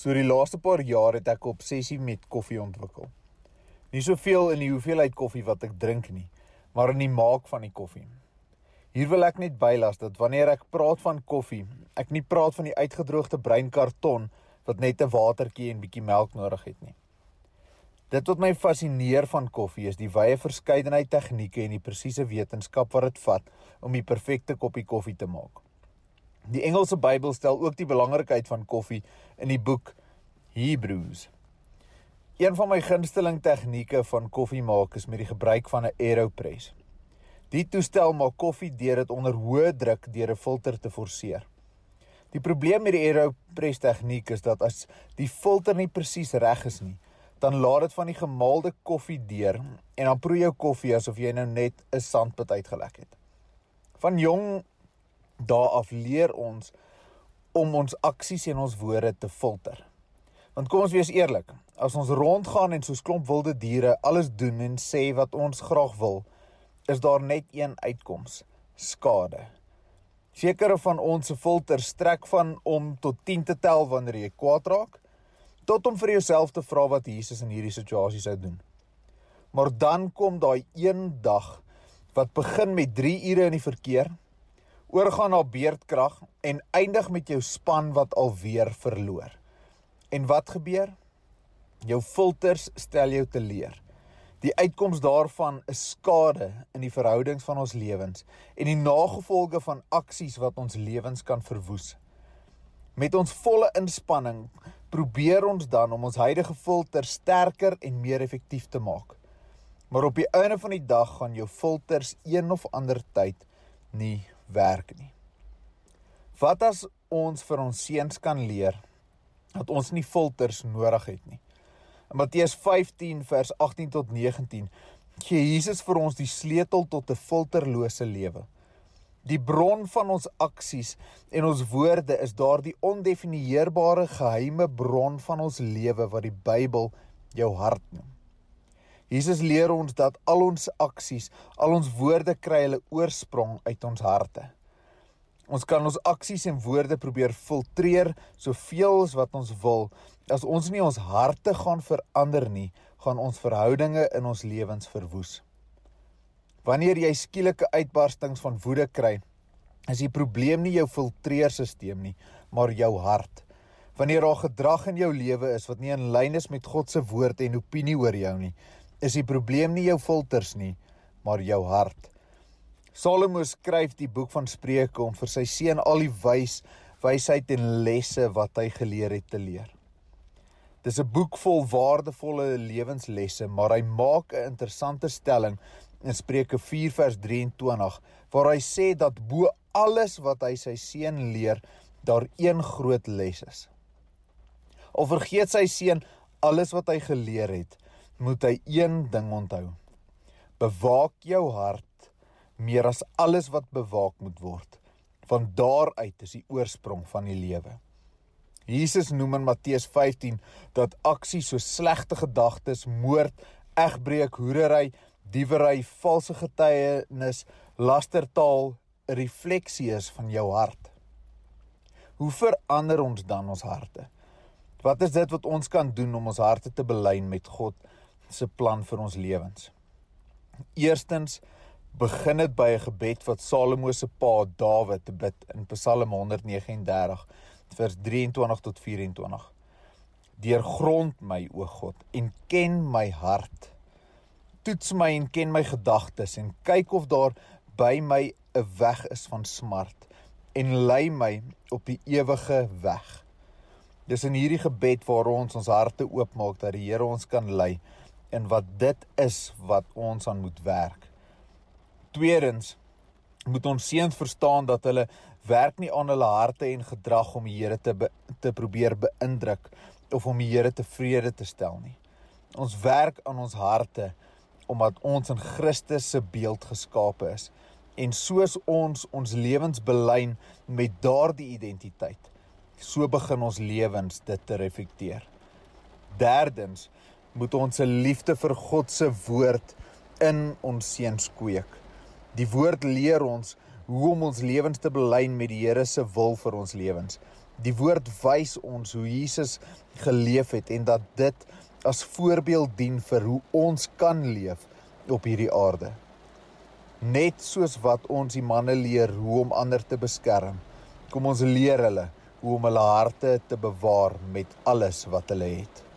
So die laaste paar jaar het ek 'n obsessie met koffie ontwikkel. Nie soveel in die hoeveelheid koffie wat ek drink nie, maar in die maak van die koffie. Hier wil ek net bylas dat wanneer ek praat van koffie, ek nie praat van die uitgedroogde bruin karton wat net 'n watertjie en bietjie melk nodig het nie. Dit wat my fascineer van koffie is die wye verskeidenheid tegnieke en die presiese wetenskap wat dit vat om die perfekte koppie koffie te maak. Die Engelse Bybel stel ook die belangrikheid van koffie in die boek Hebreëus. Een van my gunsteling tegnieke van koffie maak is met die gebruik van 'n AeroPress. Die toestel maak koffie deur dit onder hoë druk deur 'n filter te forceer. Die probleem met die AeroPress tegniek is dat as die filter nie presies reg is nie, dan laat dit van die gemaalde koffie deur en dan proe jou koffie asof jy nou net 'n sandpit uitgelek het. Van jong daar af leer ons om ons aksies en ons woorde te filter. Want kom ons wees eerlik, as ons rondgaan en soos klomp wilde diere alles doen en sê wat ons graag wil, is daar net een uitkoms: skade. Sekere van ons se filters strek van om tot 10 te tel wanneer jy kwaad raak, tot om vir jouself te vra wat Jesus in hierdie situasie sou doen. Maar dan kom daai een dag wat begin met 3 ure in die verkeer oorgaan na beerdkrag en eindig met jou span wat alweer verloor. En wat gebeur? Jou filters stel jou te leer. Die uitkoms daarvan is skade in die verhoudings van ons lewens en die nagevolge van aksies wat ons lewens kan verwoes. Met ons volle inspanning probeer ons dan om ons huidige filter sterker en meer effektief te maak. Maar op die einde van die dag gaan jou filters een of ander tyd nie werk nie. Wat as ons vir ons seuns kan leer dat ons nie filters nodig het nie. In Matteus 15 vers 18 tot 19 gee Jesus vir ons die sleutel tot 'n filterlose lewe. Die bron van ons aksies en ons woorde is daardie ondefinieerbare geheime bron van ons lewe wat die Bybel jou hart noem. Jesus leer ons dat al ons aksies, al ons woorde kry hulle oorsprong uit ons harte. Ons kan ons aksies en woorde probeer filtreer soveel as wat ons wil. As ons nie ons harte gaan verander nie, gaan ons verhoudinge in ons lewens verwoes. Wanneer jy skielike uitbarstings van woede kry, is die probleem nie jou filtreerstelsel nie, maar jou hart. Wanneer daar gedrag in jou lewe is wat nie in lyn is met God se woord en opinie oor jou nie, is die probleem nie jou filters nie, maar jou hart. Salomo skryf die boek van Spreuke om vir sy seun al die wys wysheid en lesse wat hy geleer het te leer. Dis 'n boek vol waardevolle lewenslesse, maar hy maak 'n interessante stelling in Spreuke 4 vers 23 waar hy sê dat bo alles wat hy sy seun leer, daar een groot les is. Al vergeet sy seun alles wat hy geleer het, moet hy een ding onthou. Bewaak jou hart meer as alles wat bewaak moet word. Van daaruit is die oorsprong van die lewe. Jesus noem in Matteus 15 dat aksies so slegte gedagtes, moord, egbreek, hoerery, diewery, valse getuienis, lastertaal 'n refleksie is van jou hart. Hoe verander ons dan ons harte? Wat is dit wat ons kan doen om ons harte te belyn met God se plan vir ons lewens. Eerstens begin dit by 'n gebed wat Salomo se pa Dawid bid in Psalm 139 vers 23 tot 24. Deurgrond my o God en ken my hart. Toets my en ken my gedagtes en kyk of daar by my 'n weg is van smart en lei my op die ewige weg. Dis in hierdie gebed waar ons ons harte oopmaak dat die Here ons kan lei en wat dit is wat ons aan moet werk. Tweedens moet ons seuns verstaan dat hulle werk nie aan hulle harte en gedrag om die Here te be, te probeer beïndruk of om die Here tevrede te stel nie. Ons werk aan ons harte omdat ons in Christus se beeld geskape is en soos ons ons lewens belyn met daardie identiteit so begin ons lewens dit te reflekteer. Derdens moet ons 'n liefde vir God se woord in ons seuns kweek. Die woord leer ons hoe om ons lewens te belyn met die Here se wil vir ons lewens. Die woord wys ons hoe Jesus geleef het en dat dit as voorbeeld dien vir hoe ons kan leef op hierdie aarde. Net soos wat ons die manne leer hoe om ander te beskerm, kom ons leer hulle hoe om hulle harte te bewaar met alles wat hulle het.